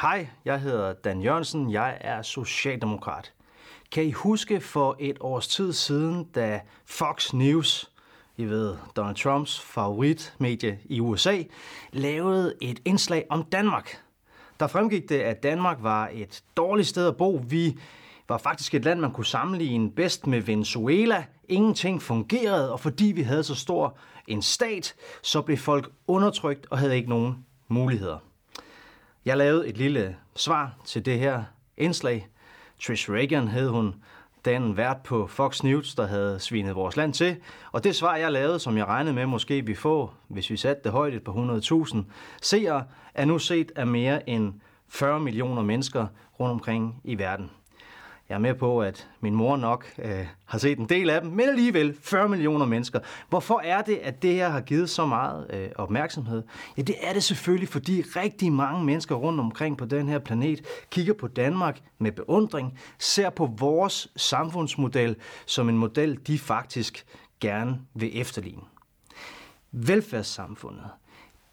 Hej, jeg hedder Dan Jørgensen, jeg er socialdemokrat. Kan I huske for et års tid siden, da Fox News, I ved, Donald Trumps favoritmedie i USA, lavede et indslag om Danmark? Der fremgik det, at Danmark var et dårligt sted at bo. Vi var faktisk et land, man kunne sammenligne bedst med Venezuela. Ingenting fungerede, og fordi vi havde så stor en stat, så blev folk undertrykt og havde ikke nogen muligheder. Jeg lavede et lille svar til det her indslag. Trish Reagan hed hun, den vært på Fox News, der havde svinet vores land til. Og det svar, jeg lavede, som jeg regnede med måske vi få, hvis vi satte det højt på 100.000 seere, er nu set af mere end 40 millioner mennesker rundt omkring i verden. Jeg er med på, at min mor nok øh, har set en del af dem, men alligevel 40 millioner mennesker. Hvorfor er det, at det her har givet så meget øh, opmærksomhed? Ja, det er det selvfølgelig, fordi rigtig mange mennesker rundt omkring på den her planet kigger på Danmark med beundring, ser på vores samfundsmodel som en model, de faktisk gerne vil efterligne. Velfærdssamfundet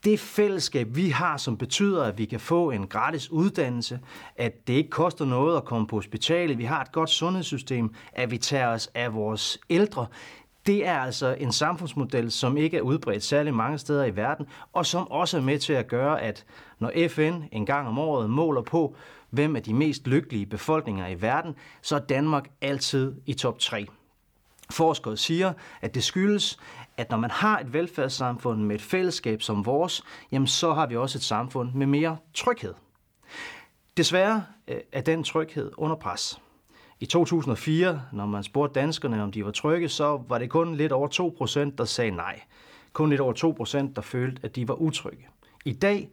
det fællesskab, vi har, som betyder, at vi kan få en gratis uddannelse, at det ikke koster noget at komme på hospitalet, vi har et godt sundhedssystem, at vi tager os af vores ældre, det er altså en samfundsmodel, som ikke er udbredt særlig mange steder i verden, og som også er med til at gøre, at når FN en gang om året måler på, hvem er de mest lykkelige befolkninger i verden, så er Danmark altid i top 3. Forskere siger, at det skyldes, at når man har et velfærdssamfund med et fællesskab som vores, jamen så har vi også et samfund med mere tryghed. Desværre øh, er den tryghed under pres. I 2004, når man spurgte danskerne, om de var trygge, så var det kun lidt over 2%, der sagde nej. Kun lidt over 2%, der følte, at de var utrygge. I dag,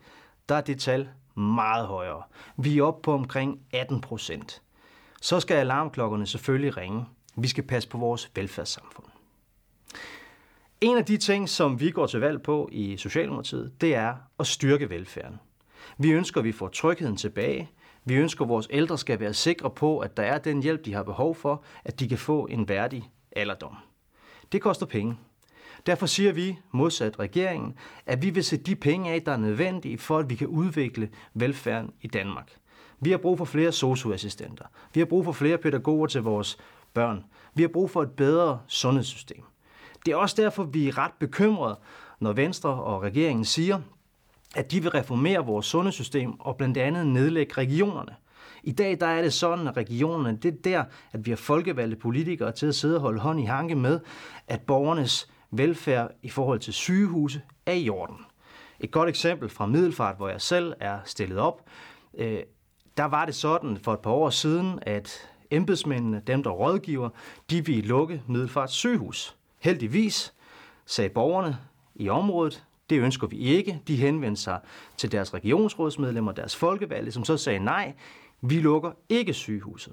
der er det tal meget højere. Vi er oppe på omkring 18%. Så skal alarmklokkerne selvfølgelig ringe. Vi skal passe på vores velfærdssamfund. En af de ting, som vi går til valg på i Socialdemokratiet, det er at styrke velfærden. Vi ønsker, at vi får trygheden tilbage. Vi ønsker, at vores ældre skal være sikre på, at der er den hjælp, de har behov for, at de kan få en værdig alderdom. Det koster penge. Derfor siger vi, modsat regeringen, at vi vil sætte de penge af, der er nødvendige for, at vi kan udvikle velfærden i Danmark. Vi har brug for flere socioassistenter. Vi har brug for flere pædagoger til vores børn. Vi har brug for et bedre sundhedssystem. Det er også derfor, vi er ret bekymrede, når Venstre og regeringen siger, at de vil reformere vores sundhedssystem og blandt andet nedlægge regionerne. I dag der er det sådan, at regionerne, det er der, at vi har folkevalgte politikere til at sidde og holde hånd i hanke med, at borgernes velfærd i forhold til sygehuse er i orden. Et godt eksempel fra Middelfart, hvor jeg selv er stillet op, øh, der var det sådan for et par år siden, at embedsmændene, dem der rådgiver, de ville lukke Middelfart sygehus. Heldigvis sagde borgerne i området, det ønsker vi ikke. De henvendte sig til deres regionsrådsmedlemmer, deres folkevalgte, som så sagde nej, vi lukker ikke sygehuset.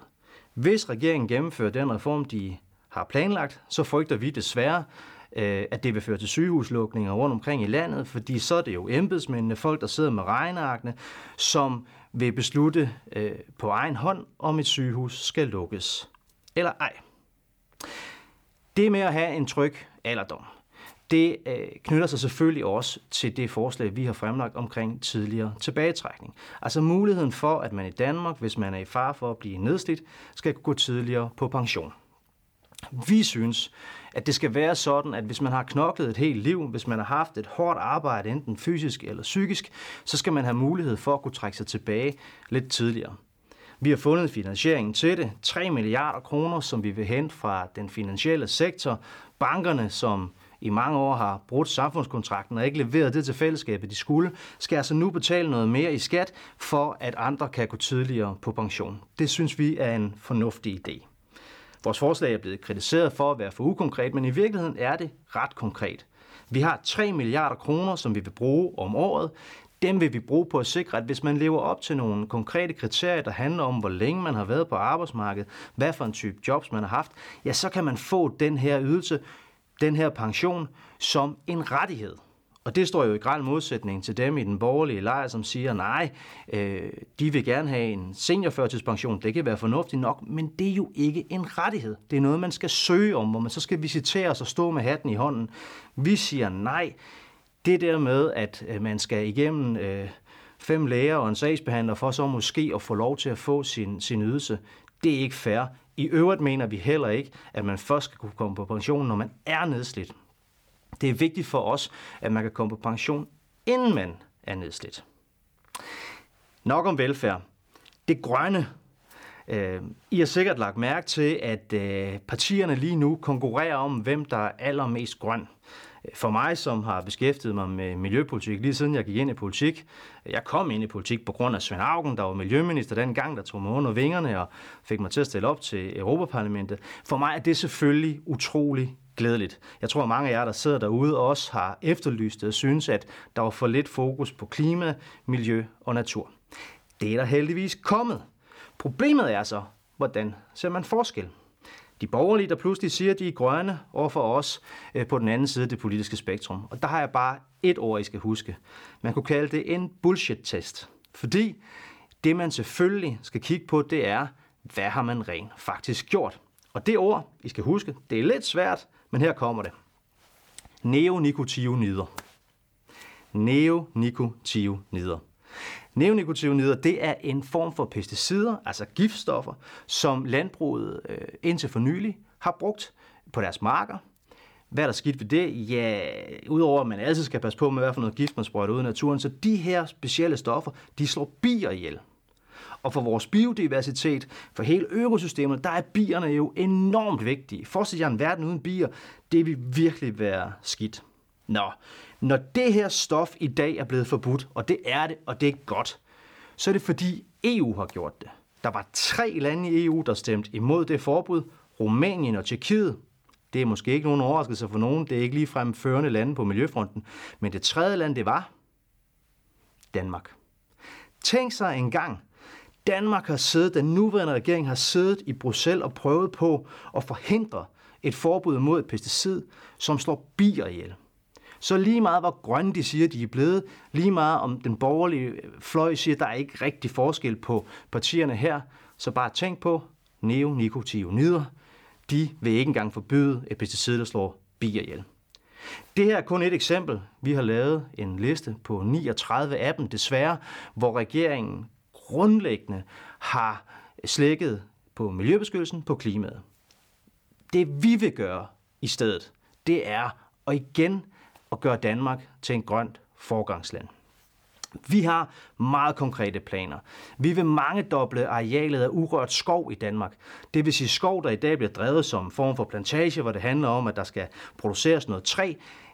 Hvis regeringen gennemfører den reform, de har planlagt, så frygter vi desværre, øh, at det vil føre til sygehuslukninger rundt omkring i landet, fordi så er det jo embedsmændene, folk der sidder med regnearkene, som vil beslutte øh, på egen hånd, om et sygehus skal lukkes eller ej. Det med at have en tryg alderdom, det øh, knytter sig selvfølgelig også til det forslag, vi har fremlagt omkring tidligere tilbagetrækning. Altså muligheden for, at man i Danmark, hvis man er i far for at blive nedslidt, skal gå tidligere på pension. Vi synes, at det skal være sådan, at hvis man har knoklet et helt liv, hvis man har haft et hårdt arbejde, enten fysisk eller psykisk, så skal man have mulighed for at kunne trække sig tilbage lidt tidligere. Vi har fundet finansieringen til det. 3 milliarder kroner, som vi vil hente fra den finansielle sektor. Bankerne, som i mange år har brudt samfundskontrakten og ikke leveret det til fællesskabet, de skulle, skal altså nu betale noget mere i skat, for at andre kan gå tidligere på pension. Det synes vi er en fornuftig idé. Vores forslag er blevet kritiseret for at være for ukonkret, men i virkeligheden er det ret konkret. Vi har 3 milliarder kroner, som vi vil bruge om året. Dem vil vi bruge på at sikre, at hvis man lever op til nogle konkrete kriterier, der handler om, hvor længe man har været på arbejdsmarkedet, hvad for en type jobs man har haft, ja, så kan man få den her ydelse, den her pension, som en rettighed. Og det står jo i græn modsætning til dem i den borgerlige lejr, som siger, nej, øh, de vil gerne have en seniorførtidspension, det kan være fornuftigt nok, men det er jo ikke en rettighed. Det er noget, man skal søge om, hvor man så skal visitere og stå med hatten i hånden. Vi siger nej. Det der med, at øh, man skal igennem øh, fem læger og en sagsbehandler for så måske at få lov til at få sin, sin ydelse. Det er ikke fair. I øvrigt mener vi heller ikke, at man først skal kunne komme på pension, når man er nedslidt. Det er vigtigt for os, at man kan komme på pension, inden man er nedslidt. Nok om velfærd. Det grønne. Øh, I har sikkert lagt mærke til, at øh, partierne lige nu konkurrerer om, hvem der er allermest grøn. For mig, som har beskæftiget mig med miljøpolitik lige siden jeg gik ind i politik, jeg kom ind i politik på grund af Svend Augen, der var miljøminister dengang, der tog mig under vingerne og fik mig til at stille op til Europaparlamentet. For mig er det selvfølgelig utrolig glædeligt. Jeg tror, at mange af jer, der sidder derude, også har efterlyst og synes, at der var for lidt fokus på klima, miljø og natur. Det er der heldigvis kommet. Problemet er så, hvordan ser man forskel? De borgerlige, der pludselig siger, at de er grønne over for os øh, på den anden side af det politiske spektrum. Og der har jeg bare et ord, I skal huske. Man kunne kalde det en bullshit-test. Fordi det, man selvfølgelig skal kigge på, det er, hvad har man rent faktisk gjort? Og det ord, I skal huske, det er lidt svært, men her kommer det. Neonicotinoider. Neonicotinoider. Neonicotinoider, det er en form for pesticider, altså giftstoffer, som landbruget øh, indtil for nylig har brugt på deres marker. Hvad er der skidt ved det? Ja, udover at man altid skal passe på med, hvad for noget gift man sprøjter ud i naturen, så de her specielle stoffer, de slår bier ihjel. Og for vores biodiversitet, for hele økosystemet, der er bierne jo enormt vigtige. Forestil jer en verden uden bier, det vil virkelig være skidt. Nå, når det her stof i dag er blevet forbudt, og det er det, og det er godt, så er det fordi EU har gjort det. Der var tre lande i EU, der stemte imod det forbud. Rumænien og Tjekkiet. Det er måske ikke nogen overraskelse for nogen. Det er ikke ligefrem førende lande på miljøfronten. Men det tredje land, det var Danmark. Tænk sig en gang, Danmark har siddet, den nuværende regering har siddet i Bruxelles og prøvet på at forhindre et forbud mod et pesticid, som slår bier ihjel. Så lige meget, hvor grønne de siger, de er blevet, lige meget om den borgerlige fløj siger, der er ikke rigtig forskel på partierne her, så bare tænk på neonicotinoider. De vil ikke engang forbyde et pesticid, der slår bier ihjel. Det her er kun et eksempel. Vi har lavet en liste på 39 af dem, desværre, hvor regeringen grundlæggende har slækket på miljøbeskyttelsen, på klimaet. Det vi vil gøre i stedet, det er at igen at gøre Danmark til en grønt forgangsland. Vi har meget konkrete planer. Vi vil mange doble arealet af urørt skov i Danmark. Det vil sige skov, der i dag bliver drevet som form for plantage, hvor det handler om, at der skal produceres noget træ.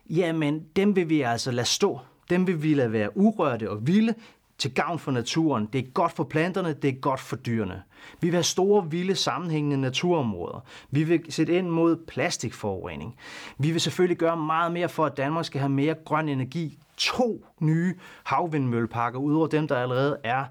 Jamen, dem vil vi altså lade stå. Dem vil vi lade være urørte og vilde til gavn for naturen. Det er godt for planterne, det er godt for dyrene. Vi vil have store, vilde, sammenhængende naturområder. Vi vil sætte ind mod plastikforurening. Vi vil selvfølgelig gøre meget mere for, at Danmark skal have mere grøn energi. To nye havvindmølleparker, udover dem, der allerede er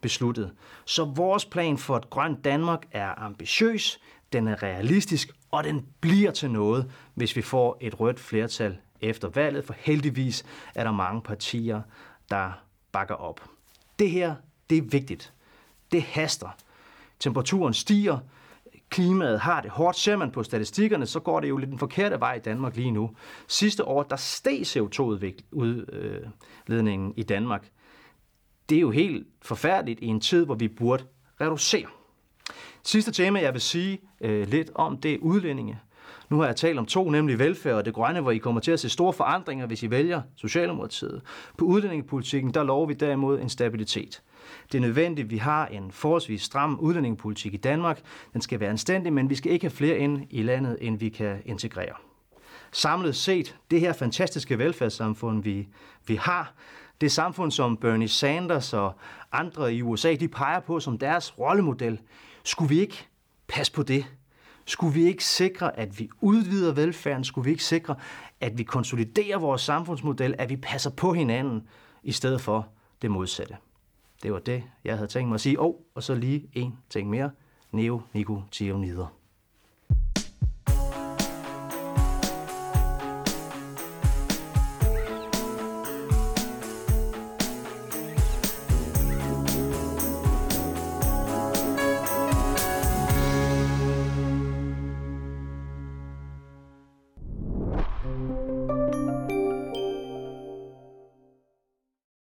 besluttet. Så vores plan for et grønt Danmark er ambitiøs, den er realistisk, og den bliver til noget, hvis vi får et rødt flertal efter valget, for heldigvis er der mange partier, der bakker op. Det her, det er vigtigt. Det haster. Temperaturen stiger, klimaet har det hårdt. Ser man på statistikkerne, så går det jo lidt den forkerte vej i Danmark lige nu. Sidste år, der steg CO2-udledningen øh, i Danmark. Det er jo helt forfærdeligt i en tid, hvor vi burde reducere. Sidste tema, jeg vil sige øh, lidt om, det er udlændinge. Nu har jeg talt om to, nemlig velfærd og det grønne, hvor I kommer til at se store forandringer, hvis I vælger Socialdemokratiet. På udlændingepolitikken, der lover vi derimod en stabilitet. Det er nødvendigt, at vi har en forholdsvis stram udlændingepolitik i Danmark. Den skal være anstændig, men vi skal ikke have flere ind i landet, end vi kan integrere. Samlet set, det her fantastiske velfærdssamfund, vi, vi har, det samfund, som Bernie Sanders og andre i USA, de peger på som deres rollemodel, skulle vi ikke passe på det? Skulle vi ikke sikre, at vi udvider velfærden? Skulle vi ikke sikre, at vi konsoliderer vores samfundsmodel? At vi passer på hinanden i stedet for det modsatte? Det var det, jeg havde tænkt mig at sige. Oh, og så lige en ting mere. Neonicotinoider.